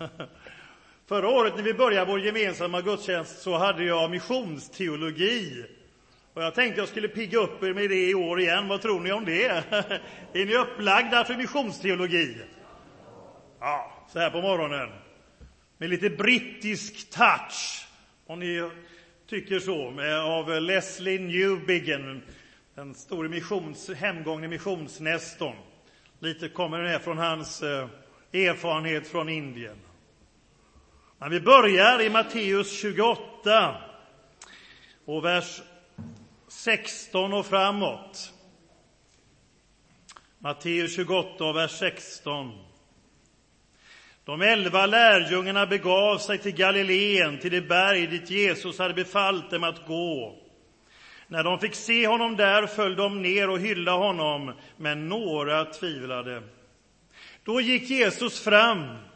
Förra året när vi började vår gemensamma gudstjänst så hade jag missionsteologi. Och jag tänkte jag skulle pigga upp er med det i år igen. Vad tror ni om det? Är ni upplagda för missionsteologi? Ja, så här på morgonen. Med lite brittisk touch, om ni tycker så, med, av Leslie Newbigin. den store missions, hemgångne missionsnestorn. Lite kommer det här från hans eh, erfarenhet från Indien. Men vi börjar i Matteus 28 och vers 16 och framåt. Matteus 28 och vers 16. De elva lärjungarna begav sig till Galileen, till det berg dit Jesus hade befallt dem att gå. När de fick se honom där föll de ner och hyllade honom, men några tvivlade. Då gick Jesus fram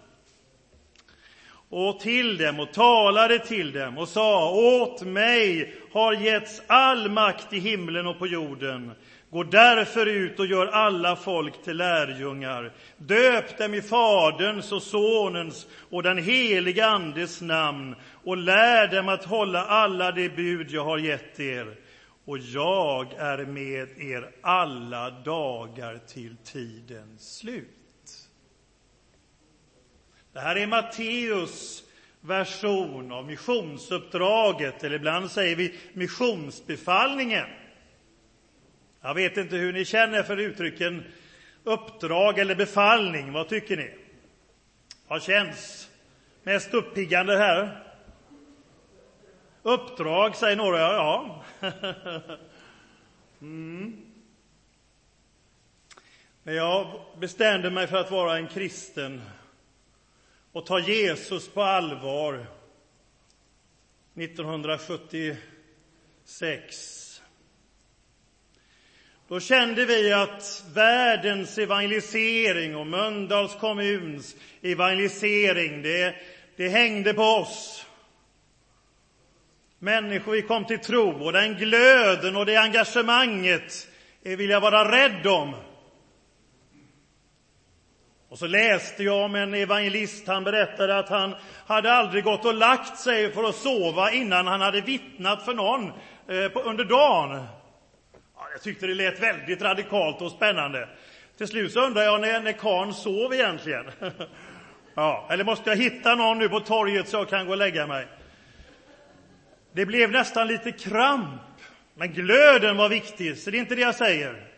och till dem och talade till dem och sa åt mig har getts all makt i himlen och på jorden. Gå därför ut och gör alla folk till lärjungar. Döp dem i Faderns och Sonens och den helige Andes namn och lär dem att hålla alla de bud jag har gett er. Och jag är med er alla dagar till tidens slut. Det här är Matteus version av missionsuppdraget, eller ibland säger vi missionsbefallningen. Jag vet inte hur ni känner för uttrycken uppdrag eller befallning. Vad tycker ni? Vad känns mest uppiggande här? Uppdrag, säger några. Ja. Mm. Men jag bestämde mig för att vara en kristen och ta Jesus på allvar 1976. Då kände vi att världens evangelisering och Mölndals kommuns evangelisering, det, det hängde på oss. Människor vi kom till tro och den glöden och det engagemanget vill jag vara rädd om. Och så läste jag om en evangelist, han berättade att han hade aldrig gått och lagt sig för att sova innan han hade vittnat för någon eh, under dagen. Jag tyckte det lät väldigt radikalt och spännande. Till slut så undrar jag när, när karln sov egentligen. ja, eller måste jag hitta någon nu på torget så jag kan gå och lägga mig? Det blev nästan lite kramp, men glöden var viktig, så det är inte det jag säger.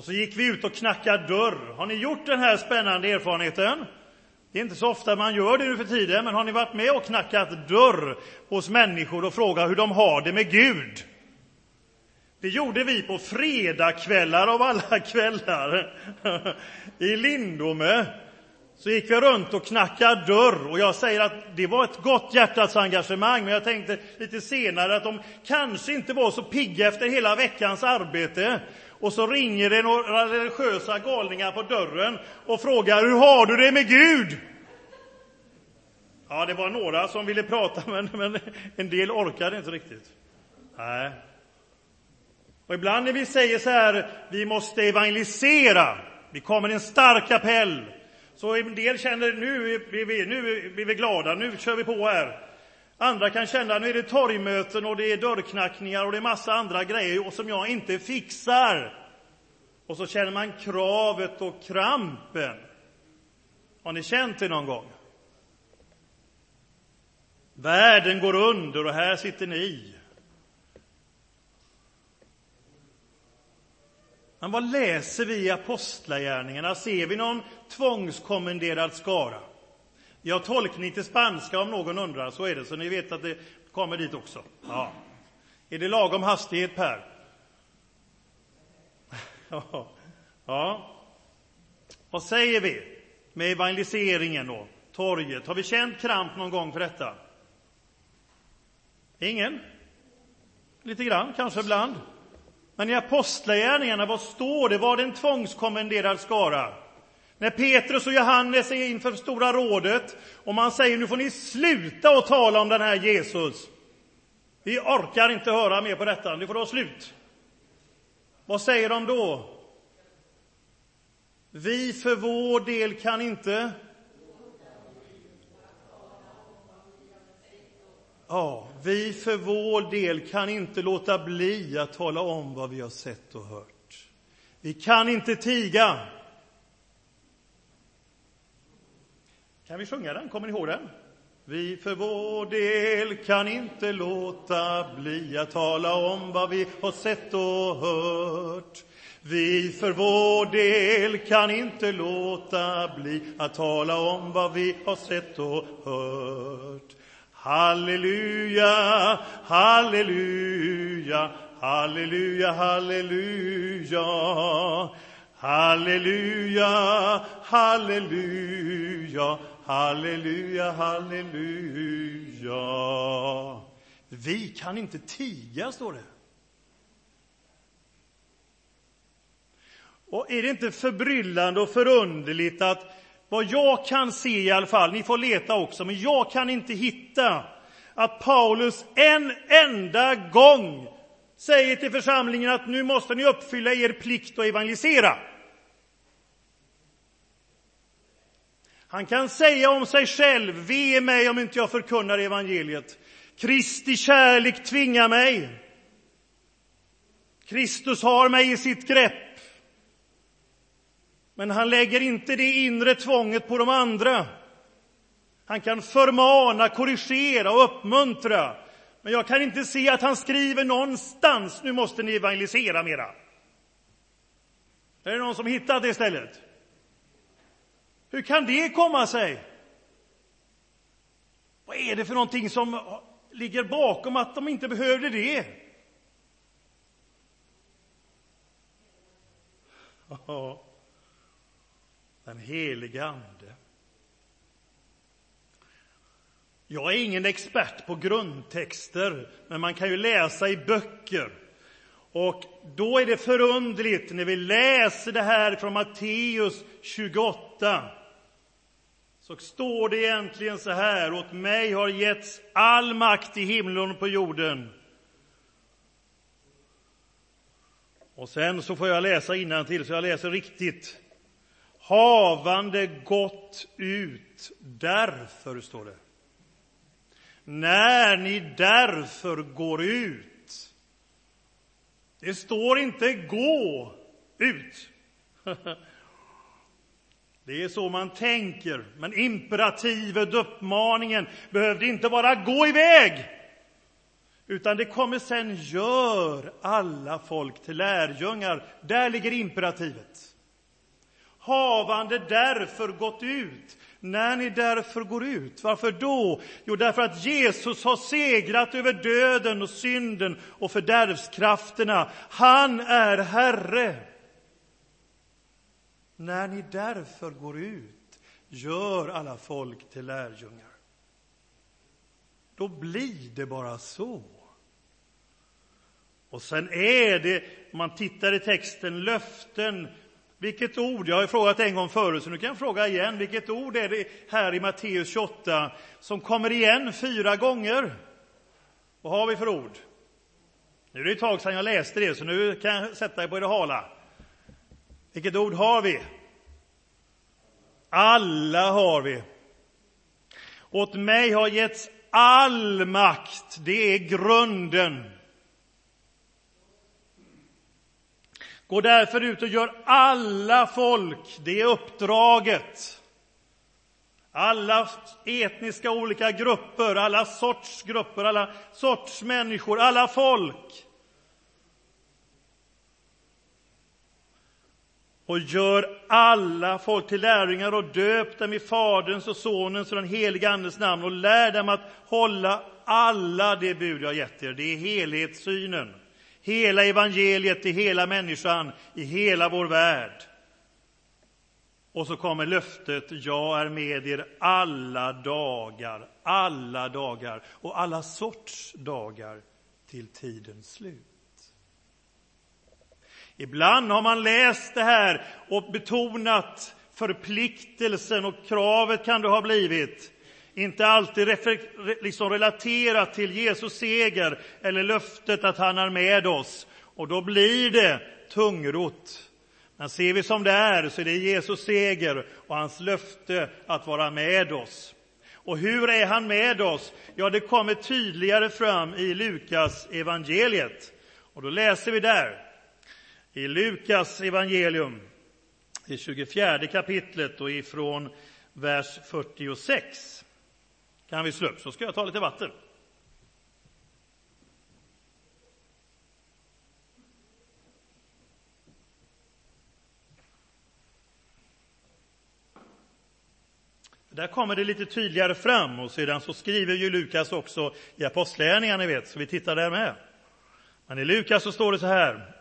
Och så gick vi ut och knackade dörr. Har ni gjort den här spännande erfarenheten? Det är inte så ofta man gör det nu för tiden, men har ni varit med och knackat dörr hos människor och frågat hur de har det med Gud? Det gjorde vi på fredagskvällar av alla kvällar i Lindome. Så gick vi runt och knackade dörr och jag säger att det var ett gott hjärtats engagemang, men jag tänkte lite senare att de kanske inte var så pigga efter hela veckans arbete och så ringer det några religiösa galningar på dörren och frågar hur har du det med Gud? Ja, det var några som ville prata, men, men en del orkade inte riktigt. Nej. Och ibland när vi säger så här, vi måste evangelisera, vi kommer en stark appell, så en del känner nu är vi, nu är vi glada, nu kör vi på här. Andra kan känna nu är det torgmöten och det är dörrknackningar och det är massa andra grejer som jag inte fixar. Och så känner man kravet och krampen. Har ni känt det någon gång? Världen går under och här sitter ni. Men vad läser vi i Apostlagärningarna? Ser vi någon tvångskommenderad skara? Vi har tolkning till spanska om någon undrar, så är det, så ni vet att det kommer dit också. Ja. Är det lagom hastighet, Per? Ja. ja. Vad säger vi med evangeliseringen och torget? Har vi känt kramp någon gång för detta? Ingen? Lite grann, kanske ibland. Men i Apostlagärningarna, vad står det? Var det en tvångskommenderad skara? När Petrus och Johannes är inför Stora rådet och man säger nu får ni sluta att tala om den här Jesus. Vi orkar inte höra mer på detta, nu får det vara slut. Vad säger de då? Vi för vår del kan inte Ja, vi för vår del kan inte låta bli att tala om vad vi har sett och hört. Vi kan inte tiga. Kan vi sjunga den? Kommer ni ihåg den? Vi för vår del kan inte låta bli att tala om vad vi har sett och hört. Vi för vår del kan inte låta bli att tala om vad vi har sett och hört. Halleluja, halleluja, halleluja, halleluja. Halleluja, halleluja, halleluja, halleluja. Vi kan inte tiga, står det. Och är det inte förbryllande och förunderligt att vad jag kan se i alla fall, ni får leta också, men jag kan inte hitta att Paulus en enda gång säger till församlingen att nu måste ni uppfylla er plikt och evangelisera. Han kan säga om sig själv, ve mig om inte jag förkunnar evangeliet. Kristi kärlek tvingar mig. Kristus har mig i sitt grepp. Men han lägger inte det inre tvånget på de andra. Han kan förmana, korrigera och uppmuntra. Men jag kan inte se att han skriver någonstans, nu måste ni evangelisera mera. Är det någon som hittat det istället? Hur kan det komma sig? Vad är det för någonting som ligger bakom att de inte behövde det? Den helige Ande. Jag är ingen expert på grundtexter, men man kan ju läsa i böcker. Och då är det förundligt när vi läser det här från Matteus 28 så står det egentligen så här, åt mig har getts all makt i himlen och på jorden. Och sen så får jag läsa till så jag läser riktigt. Havande gått ut, därför, står det. När ni därför går ut. Det står inte gå ut. Det är så man tänker, men imperativet, uppmaningen, behövde inte bara gå iväg, utan det kommer sen gör alla folk till lärjungar. Där ligger imperativet. Havande därför gått ut, när ni därför går ut. Varför då? Jo, därför att Jesus har segrat över döden och synden och fördärvskrafterna. Han är Herre. När ni därför går ut, gör alla folk till lärjungar. Då blir det bara så. Och sen är det, om man tittar i texten, löften. Vilket ord? Jag har frågat en gång förut, så nu kan jag fråga igen. Vilket ord är det här i Matteus 28 som kommer igen fyra gånger? Vad har vi för ord? Nu är det ett tag sedan jag läste det, så nu kan jag sätta er på det hala. Vilket ord har vi? Alla har vi. Åt mig har getts all makt. Det är grunden. Gå därför ut och gör alla folk, det är uppdraget. Alla etniska olika grupper, alla sorts grupper, alla sorts människor, alla folk. Och gör alla folk till lärjungar och döp dem i Faderns och Sonens och den helige Andes namn och lär dem att hålla alla de bud jag gett er. Det är helhetssynen. Hela evangeliet till hela människan i hela vår värld. Och så kommer löftet, jag är med er alla dagar, alla dagar och alla sorts dagar till tidens slut. Ibland har man läst det här och betonat förpliktelsen och kravet kan det ha blivit. Inte alltid liksom relaterat till Jesus seger eller löftet att han är med oss. Och då blir det tungrot. Men ser vi som det är så är det Jesus seger och hans löfte att vara med oss. Och hur är han med oss? Ja, det kommer tydligare fram i Lukas evangeliet. Och då läser vi där, i Lukas evangelium, i 24 kapitlet och ifrån vers 46. Kan vi slå upp, så ska jag ta lite vatten. Där kommer det lite tydligare fram och sedan så skriver ju Lukas också i Apostlagärningarna, ni vet, så vi tittar där med. Men i Lukas så står det så här.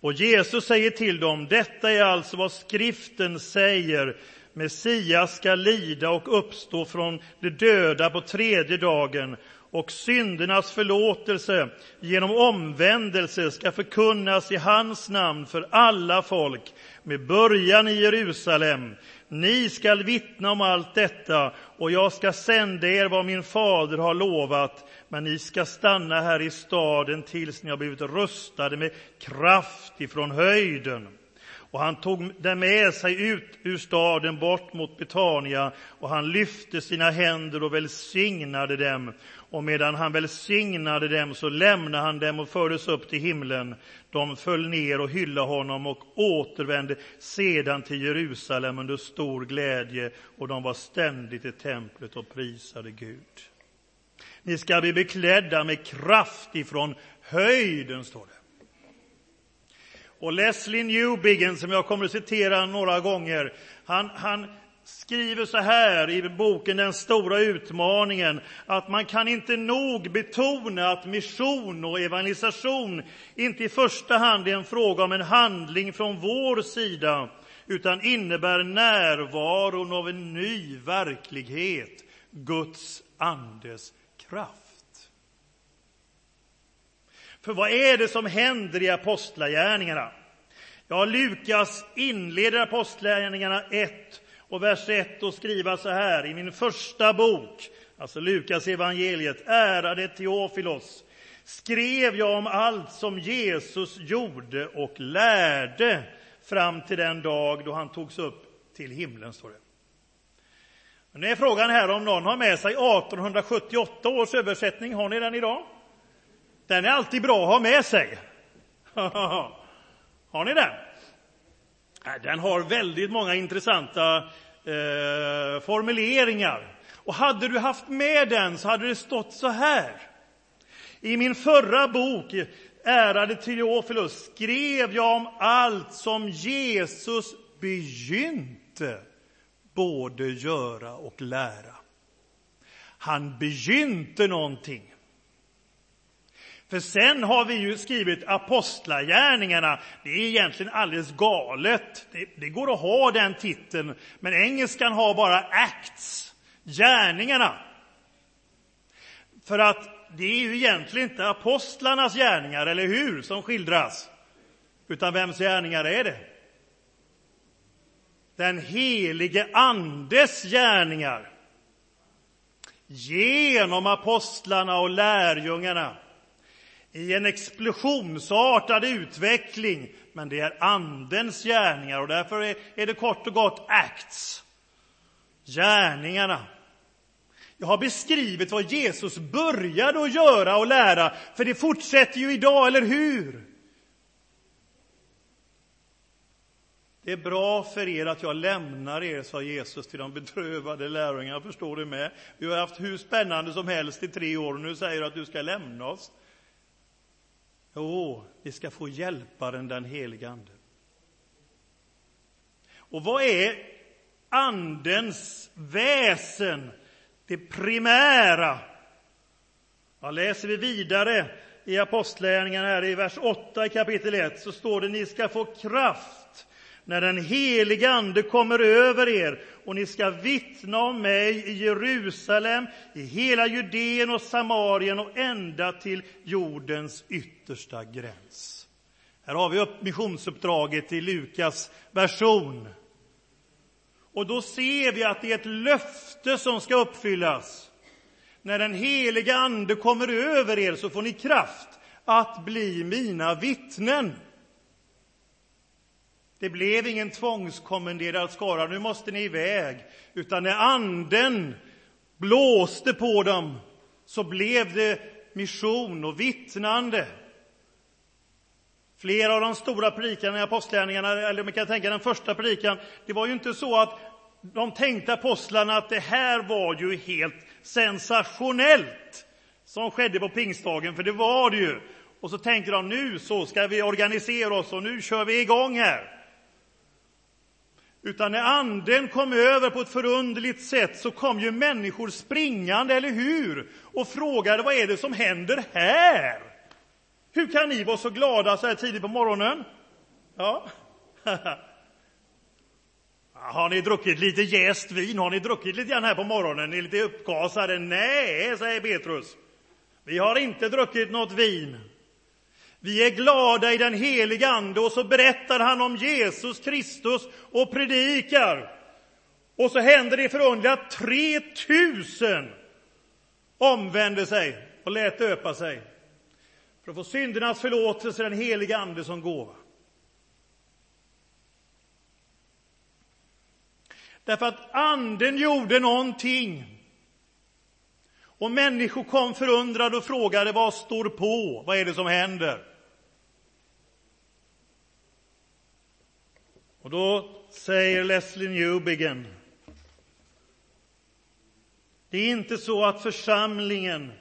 Och Jesus säger till dem, detta är alltså vad skriften säger. Messias ska lida och uppstå från de döda på tredje dagen och syndernas förlåtelse genom omvändelse ska förkunnas i hans namn för alla folk med början i Jerusalem. Ni skall vittna om allt detta och jag ska sända er vad min fader har lovat men ni ska stanna här i staden tills ni har blivit rustade med kraft ifrån höjden. Och han tog dem med sig ut ur staden bort mot Betania och han lyfte sina händer och välsignade dem. Och medan han välsignade dem så lämnade han dem och fördes upp till himlen. De föll ner och hyllade honom och återvände sedan till Jerusalem under stor glädje och de var ständigt i templet och prisade Gud. Ni ska bli beklädda med kraft ifrån höjden, står det. Och Leslie Newbigin, som jag kommer att citera några gånger, han, han skriver så här i boken Den stora utmaningen, att man kan inte nog betona att mission och evangelisation inte i första hand är en fråga om en handling från vår sida, utan innebär närvaron av en ny verklighet, Guds andes kraft. För vad är det som händer i Apostlagärningarna? Ja, Lukas inleder Apostlagärningarna 1 och vers 1 och skriva så här i min första bok, alltså Lukas evangeliet, ärade Teofilos, skrev jag om allt som Jesus gjorde och lärde fram till den dag då han togs upp till himlen, står det. Men nu är frågan här om någon har med sig 1878 års översättning. Har ni den idag? Den är alltid bra att ha med sig. har ni den? Äh, den har väldigt många intressanta eh, formuleringar. Och hade du haft med den så hade det stått så här. I min förra bok, Ärade Teofilus, skrev jag om allt som Jesus begynte både göra och lära. Han begynte någonting. För sen har vi ju skrivit Apostlagärningarna. Det är egentligen alldeles galet. Det, det, går att ha den titeln, men engelskan har bara Acts, gärningarna. För att det är ju egentligen inte apostlarnas gärningar, eller hur, som skildras. Utan vems gärningar är det? Den helige Andes gärningar. Genom apostlarna och lärjungarna i en explosionsartad utveckling, men det är Andens gärningar och därför är det kort och gott Acts, gärningarna. Jag har beskrivit vad Jesus började att göra och lära, för det fortsätter ju idag, eller hur? Det är bra för er att jag lämnar er, sa Jesus till de bedrövade lärjungarna. Förstår du med? Vi har haft hur spännande som helst i tre år och nu säger du att du ska lämna oss. Jo, vi ska få hjälparen, den helige Ande. Och vad är Andens väsen, det primära? Ja, läser vi vidare i Apostlagärningarna, här i vers 8 i kapitel 1, så står det ni ska få kraft när den helige Ande kommer över er och ni ska vittna om mig i Jerusalem, i hela Judeen och Samarien och ända till jordens yttersta gräns. Här har vi missionsuppdraget i Lukas version. Och då ser vi att det är ett löfte som ska uppfyllas. När den heliga Ande kommer över er så får ni kraft att bli mina vittnen. Det blev ingen tvångskommenderad skara, nu måste ni iväg. Utan när anden blåste på dem, så blev det mission och vittnande. Flera av de stora predikarna i apostlärningarna, eller man kan tänka den första predikan, det var ju inte så att de tänkte apostlarna att det här var ju helt sensationellt som skedde på pingstdagen, för det var det ju. Och så tänkte de nu så ska vi organisera oss och nu kör vi igång här. Utan när anden kom över på ett förunderligt sätt så kom ju människor springande, eller hur? Och frågade vad är det som händer här? Hur kan ni vara så glada så här tidigt på morgonen? Ja. Har ni druckit lite jäst vin? Har ni druckit lite grann här på morgonen? Ni är lite uppgasade? Nej, säger Petrus. Vi har inte druckit något vin. Vi är glada i den heliga Ande och så berättar han om Jesus Kristus och predikar. Och så händer det förunderliga att 3000 omvände sig och lät döpa sig för att få syndernas förlåtelse, den heliga Ande som gåva. Därför att Anden gjorde någonting. Och människor kom förundrade och frågade vad står på? Vad är det som händer? Och då säger Leslie Newbigin det är inte så att församlingen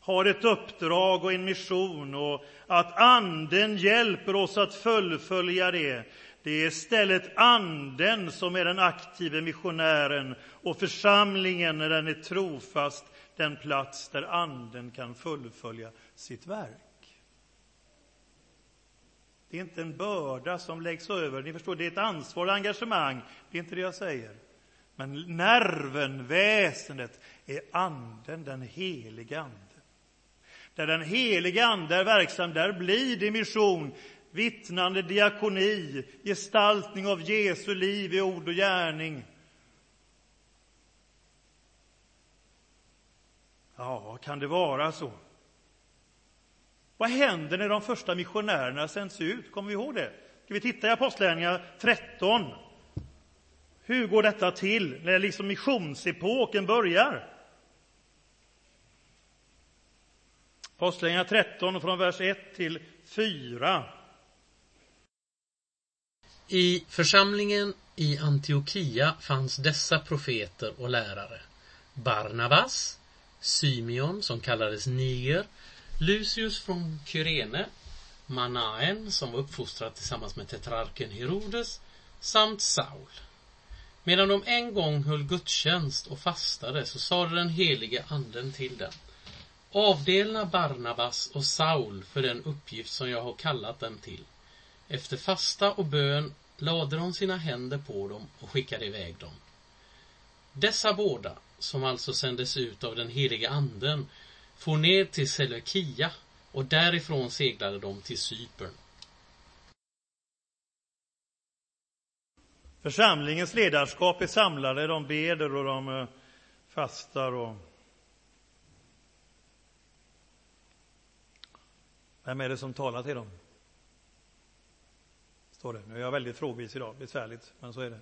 har ett uppdrag och en mission och att Anden hjälper oss att fullfölja det. Det är istället Anden som är den aktive missionären och församlingen, när den är trofast, den plats där Anden kan fullfölja sitt verk. Det är inte en börda som läggs över. Ni förstår, det är ett ansvar och engagemang. Det är inte det jag säger. Men nerven, väsendet, är Anden, den helige Ande. Där den helige Ande är verksam, där blir det mission, vittnande, diakoni, gestaltning av Jesu liv i ord och gärning. Ja, kan det vara så? Vad händer när de första missionärerna sänds ut? Kommer vi ihåg det? Ska vi titta i Apostlagärningarna 13? Hur går detta till när liksom missionsepoken börjar? Apostlagärningarna 13 från vers 1 till 4. I församlingen i Antiochia fanns dessa profeter och lärare. Barnabas, Symeon som kallades Niger, Lucius från Kyrene, Manaen som var uppfostrad tillsammans med tetrarken Herodes samt Saul. Medan de en gång höll gudstjänst och fastade så sade den helige anden till dem. Avdelna Barnabas och Saul för den uppgift som jag har kallat dem till. Efter fasta och bön lade de sina händer på dem och skickade iväg dem. Dessa båda, som alltså sändes ut av den helige anden, for ner till Seleukia och därifrån seglade de till Cypern. Församlingens ledarskap är samlade, de beder och de eh, fastar och Vem är det som talar till dem? Står det. Nu är jag väldigt frågvis idag, besvärligt, men så är det.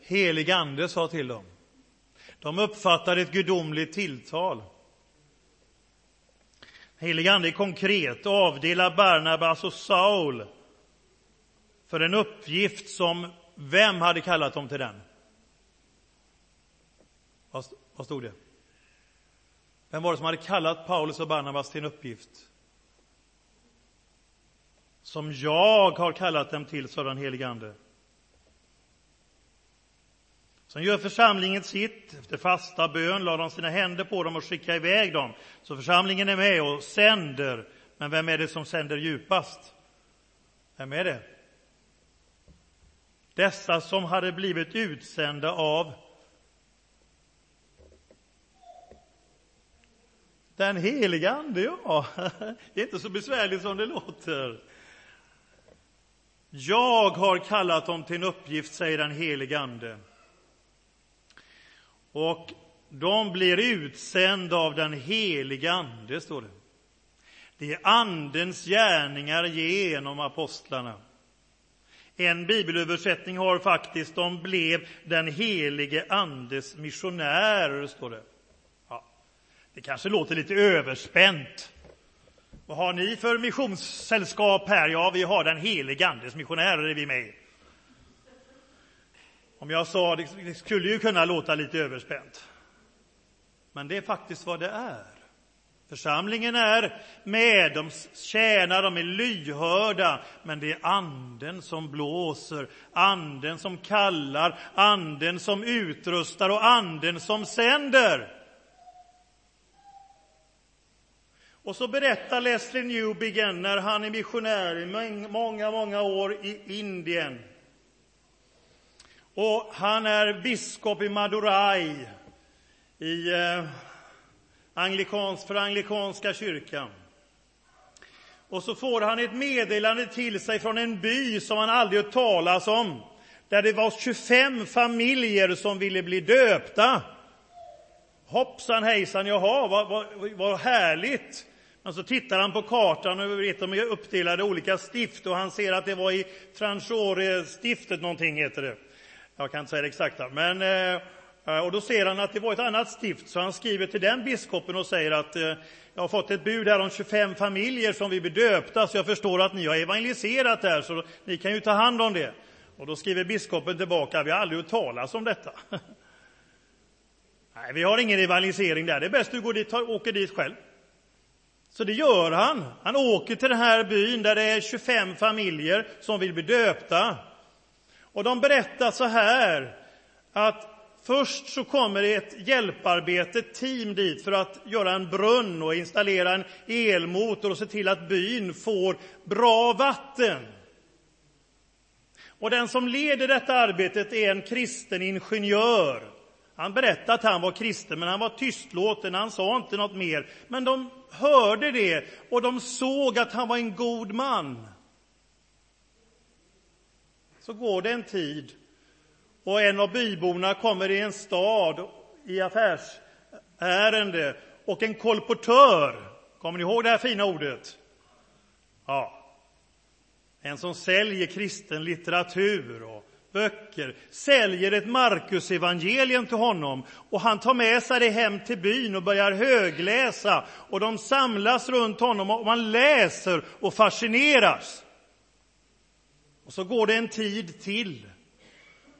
Helig ande sa till dem. De uppfattade ett gudomligt tilltal. Helig ande konkret, avdela Barnabas och Saul för en uppgift som vem hade kallat dem till den? Vad stod det? Vem var det som hade kallat Paulus och Barnabas till en uppgift? Som jag har kallat dem till, sa den helige Ande. Sen gör församlingen sitt. Efter fasta bön la de sina händer på dem och skickade iväg dem. Så församlingen är med och sänder. Men vem är det som sänder djupast? Vem är det? Dessa som hade blivit utsända av den heliga Ande, ja. Det är inte så besvärligt som det låter. Jag har kallat dem till en uppgift, säger den helige Ande. Och de blir utsända av den helige Ande, står det. Det är Andens gärningar genom apostlarna. En bibelöversättning har faktiskt de blev den helige Andes missionärer, står det. Ja, det kanske låter lite överspänt. Vad har ni för missionssällskap här? Ja, vi har den helige Andes missionärer, är vi med om jag sa, det skulle ju kunna låta lite överspänt. Men det är faktiskt vad det är. Församlingen är med, de tjänar, de är lyhörda, men det är anden som blåser, anden som kallar, anden som utrustar och anden som sänder. Och så berättar Leslie Newbigin när han är missionär i många, många år i Indien. Och han är biskop i Madurai i eh, anglikans, för anglikanska kyrkan. Och så får han ett meddelande till sig från en by som han aldrig hört talas om, där det var 25 familjer som ville bli döpta. Hoppsan hejsan, jaha, vad, vad, vad härligt! Men så tittar han på kartan och vet de är uppdelade i olika stift och han ser att det var i Tranchore-stiftet någonting heter det. Jag kan inte säga det exakta, men eh, och då ser han att det var ett annat stift, så han skriver till den biskopen och säger att eh, jag har fått ett bud här om 25 familjer som vill bli döpta, så jag förstår att ni har evangeliserat där, så ni kan ju ta hand om det. Och då skriver biskopen tillbaka, vi har aldrig hört talas om detta. Nej, vi har ingen evangelisering där, det är bäst du går dit, åker dit själv. Så det gör han. Han åker till den här byn där det är 25 familjer som vill bli döpta. Och de berättar så här, att Först så kommer det ett hjälparbete, ett team dit för att göra en brunn och installera en elmotor och se till att byn får bra vatten. Och den som leder detta arbetet är en kristen ingenjör. Han berättade att han var kristen, men han var tystlåten, han sa inte något mer. Men de hörde det och de såg att han var en god man. Så går det en tid och en av byborna kommer i en stad i affärsärende och en kolportör, kommer ni ihåg det här fina ordet? Ja. En som säljer kristen litteratur och böcker, säljer ett Markusevangelium till honom och han tar med sig det hem till byn och börjar högläsa och de samlas runt honom och man läser och fascineras. Och så går det en tid till.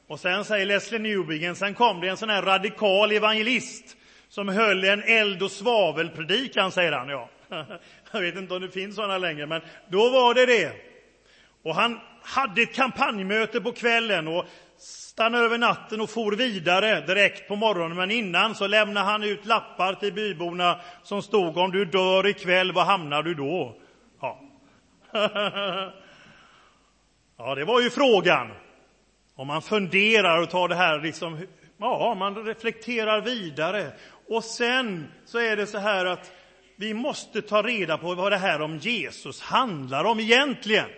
Och sen säger Leslie Newbigin, sen kom det en sån här radikal evangelist som höll en eld och svavelpredikan, säger han. Ja. Jag vet inte om det finns såna längre, men då var det det. Och han hade ett kampanjmöte på kvällen och stannade över natten och for vidare direkt på morgonen. Men innan så lämnade han ut lappar till byborna som stod om du dör ikväll, var hamnar du då? Ja. ja, det var ju frågan. Om man funderar och tar det här liksom, ja, man reflekterar vidare. Och sen så är det så här att vi måste ta reda på vad det här om Jesus handlar om egentligen.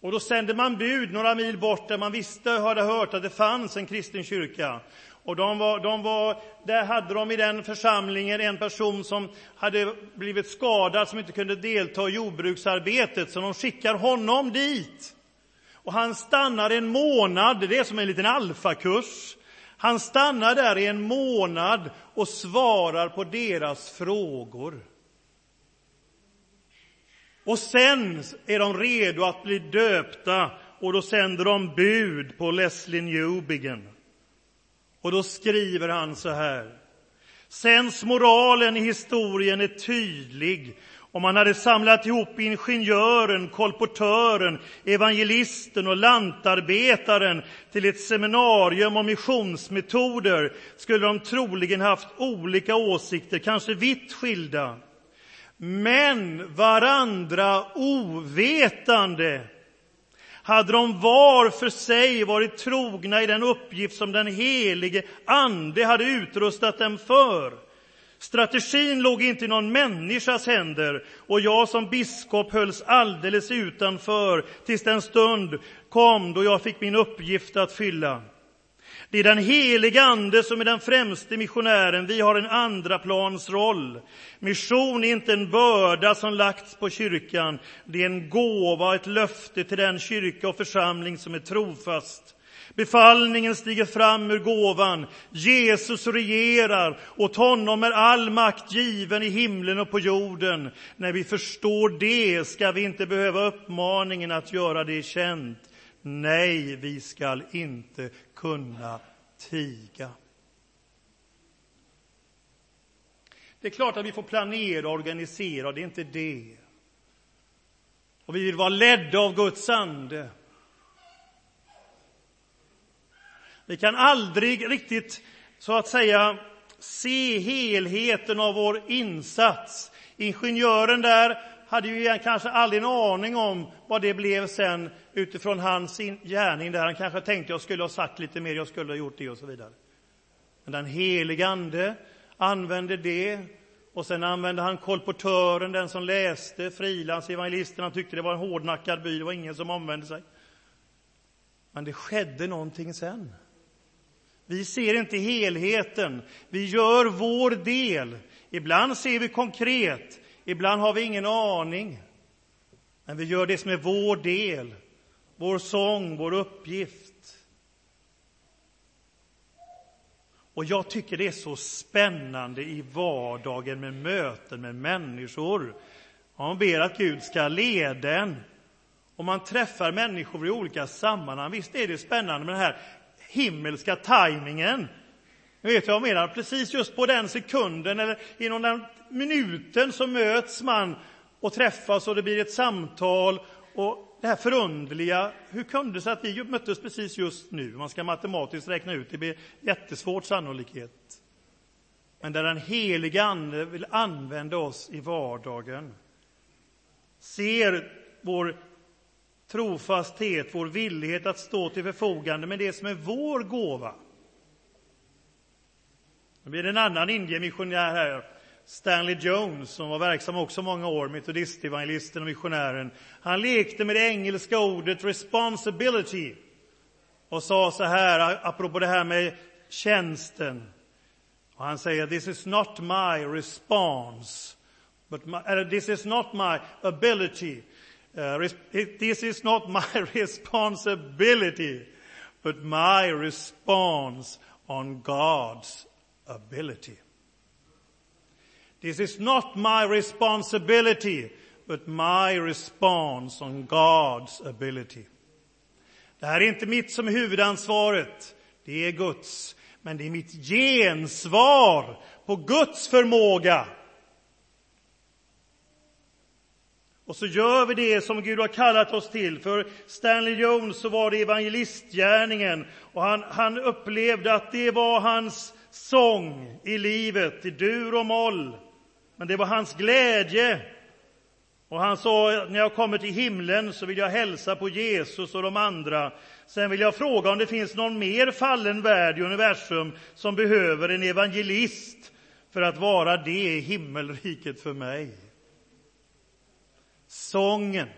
Och då sände man bud några mil bort där man visste, hade hört att det fanns en kristen kyrka. Och de var, de var, där hade de i den församlingen en person som hade blivit skadad, som inte kunde delta i jordbruksarbetet, så de skickar honom dit. Och han stannar en månad, det är som en liten alfakurs. Han stannar där i en månad och svarar på deras frågor. Och sen är de redo att bli döpta och då sänder de bud på Leslie Newbigin. Och då skriver han så här. Sensmoralen i historien är tydlig om man hade samlat ihop ingenjören, kolportören, evangelisten och lantarbetaren till ett seminarium om missionsmetoder skulle de troligen haft olika åsikter, kanske vitt skilda. Men varandra ovetande hade de var för sig varit trogna i den uppgift som den helige Ande hade utrustat dem för. Strategin låg inte i någon människas händer och jag som biskop hölls alldeles utanför tills den stund kom då jag fick min uppgift att fylla. Det är den helige Ande som är den främste missionären. Vi har en andraplansroll. Mission är inte en börda som lagts på kyrkan. Det är en gåva, ett löfte till den kyrka och församling som är trofast. Befallningen stiger fram ur gåvan. Jesus regerar, åt honom är all makt given i himlen och på jorden. När vi förstår det ska vi inte behöva uppmaningen att göra det känt. Nej, vi skall inte kunna tiga. Det är klart att vi får planera och organisera, det är inte det. Och vi vill vara ledda av Guds ande. Vi kan aldrig riktigt, så att säga, se helheten av vår insats. Ingenjören där hade ju kanske aldrig en aning om vad det blev sen utifrån hans gärning där. Han kanske tänkte jag skulle ha sagt lite mer, jag skulle ha gjort det och så vidare. Men den helige Ande använde det och sen använde han kolportören, den som läste, frilansevangelisten. Han tyckte det var en hårdnackad by, det var ingen som omvände sig. Men det skedde någonting sen. Vi ser inte helheten. Vi gör vår del. Ibland ser vi konkret, ibland har vi ingen aning. Men vi gör det som är vår del, vår sång, vår uppgift. Och jag tycker det är så spännande i vardagen med möten med människor. Man ber att Gud ska leda en. Och man träffar människor i olika sammanhang. Visst är det spännande med den här himmelska tajmingen. Ni vet vad jag menar? Precis just på den sekunden eller inom den minuten så möts man och träffas och det blir ett samtal och det här förundliga. Hur kunde det sig att vi möttes precis just nu? Man ska matematiskt räkna ut, det blir jättesvårt sannolikhet. Men där den heliga Ande vill använda oss i vardagen. Ser vår trofasthet, vår villighet att stå till förfogande med det som är vår gåva. Det blir en annan Indiemissionär här, Stanley Jones, som var verksam också många år, metodistevangelisten och missionären. Han lekte med det engelska ordet responsibility och sa så här, apropå det här med tjänsten. Och han säger, this is not my response, but my, uh, this is not my ability, Uh, this is not my responsibility, but my response on God's ability. This is not my responsibility, but my response on God's ability. Det här är inte mitt som är huvudansvaret, det är Guds. Men det är mitt gensvar på Guds förmåga Och så gör vi det som Gud har kallat oss till. För Stanley Jones så var det evangelistgärningen och han, han upplevde att det var hans sång i livet, i dur och moll. Men det var hans glädje. Och han sa, när jag kommer till himlen så vill jag hälsa på Jesus och de andra. Sen vill jag fråga om det finns någon mer fallen värld i universum som behöver en evangelist för att vara det i himmelriket för mig sången.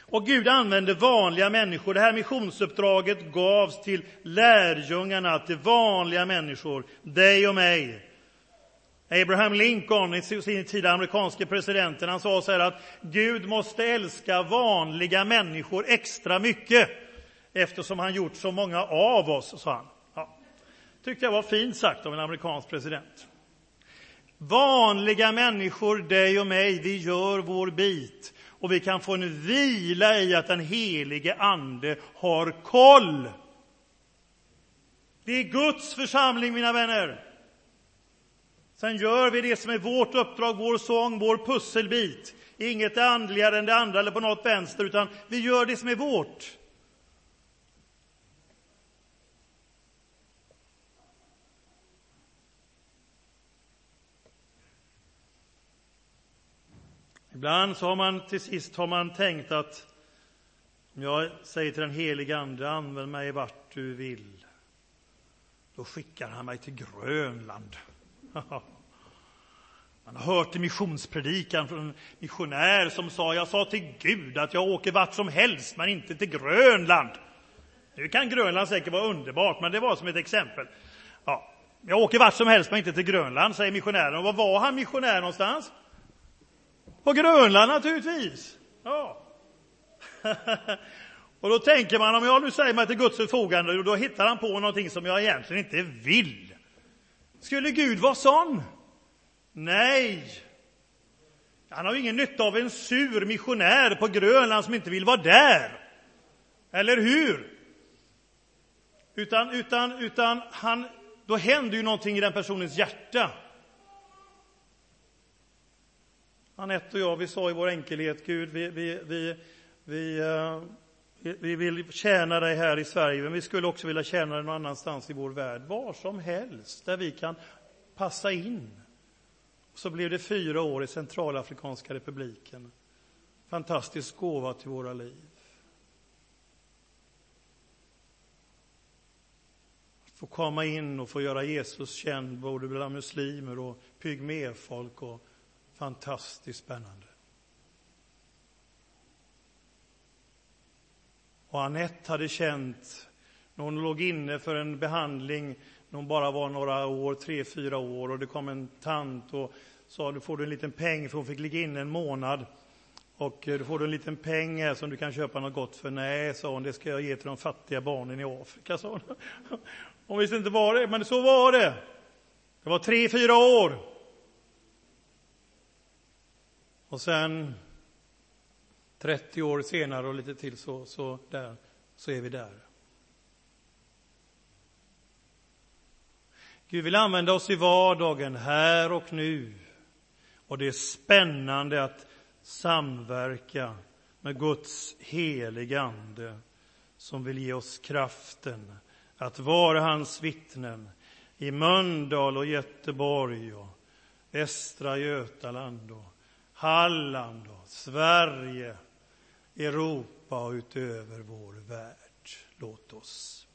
Och Gud använde vanliga människor. Det här missionsuppdraget gavs till lärjungarna, till vanliga människor, dig och mig. Abraham Lincoln, i sin tid amerikanske presidenten, han sa så här att Gud måste älska vanliga människor extra mycket eftersom han gjort så många av oss, sa han. Ja. tyckte jag var fint sagt av en amerikansk president. Vanliga människor, dig och mig, vi gör vår bit. Och vi kan få en vila i att den helige Ande har koll. Det är Guds församling, mina vänner. Sen gör vi det som är vårt uppdrag, vår sång, vår pusselbit. Inget är andligare än det andra eller på något vänster, utan vi gör det som är vårt. Ibland så har man till sist har man tänkt att om jag säger till den helige Ande, använd mig vart du vill, då skickar han mig till Grönland. Man har hört en missionspredikan från en missionär som sa, jag sa till Gud att jag åker vart som helst, men inte till Grönland. Nu kan Grönland säkert vara underbart, men det var som ett exempel. Ja, jag åker vart som helst, men inte till Grönland, säger missionären. Och var var han missionär någonstans? På Grönland naturligtvis. Ja. och då tänker man, om jag nu säger mig till Guds förfogande, då hittar han på någonting som jag egentligen inte vill. Skulle Gud vara sån? Nej. Han har ju ingen nytta av en sur missionär på Grönland som inte vill vara där. Eller hur? Utan, utan, utan han, då händer ju någonting i den personens hjärta. Anette och jag, vi sa i vår enkelhet, Gud, vi, vi, vi, eh, vi, vi vill tjäna dig här i Sverige, men vi skulle också vilja tjäna dig någon annanstans i vår värld, var som helst, där vi kan passa in. Så blev det fyra år i Centralafrikanska republiken. Fantastisk gåva till våra liv. Att få komma in och få göra Jesus känd både bland muslimer och pygméfolk och fantastiskt spännande. Och Anette hade känt, när hon låg inne för en behandling när hon bara var några år, tre, fyra år, och det kom en tant och sa du får du en liten peng, för hon fick ligga inne en månad. Och du får du en liten peng här som du kan köpa något gott för. Nej, sa hon, det ska jag ge till de fattiga barnen i Afrika, sa hon. Hon visste inte vad det men så var det. Det var tre, fyra år. Och sen 30 år senare och lite till så, så, där, så är vi där. Gud vill använda oss i vardagen, här och nu. Och det är spännande att samverka med Guds heliga Ande som vill ge oss kraften att vara hans vittnen i Mölndal och Göteborg och Västra Götaland och Halland och Sverige, Europa och utöver vår värld. Låt oss.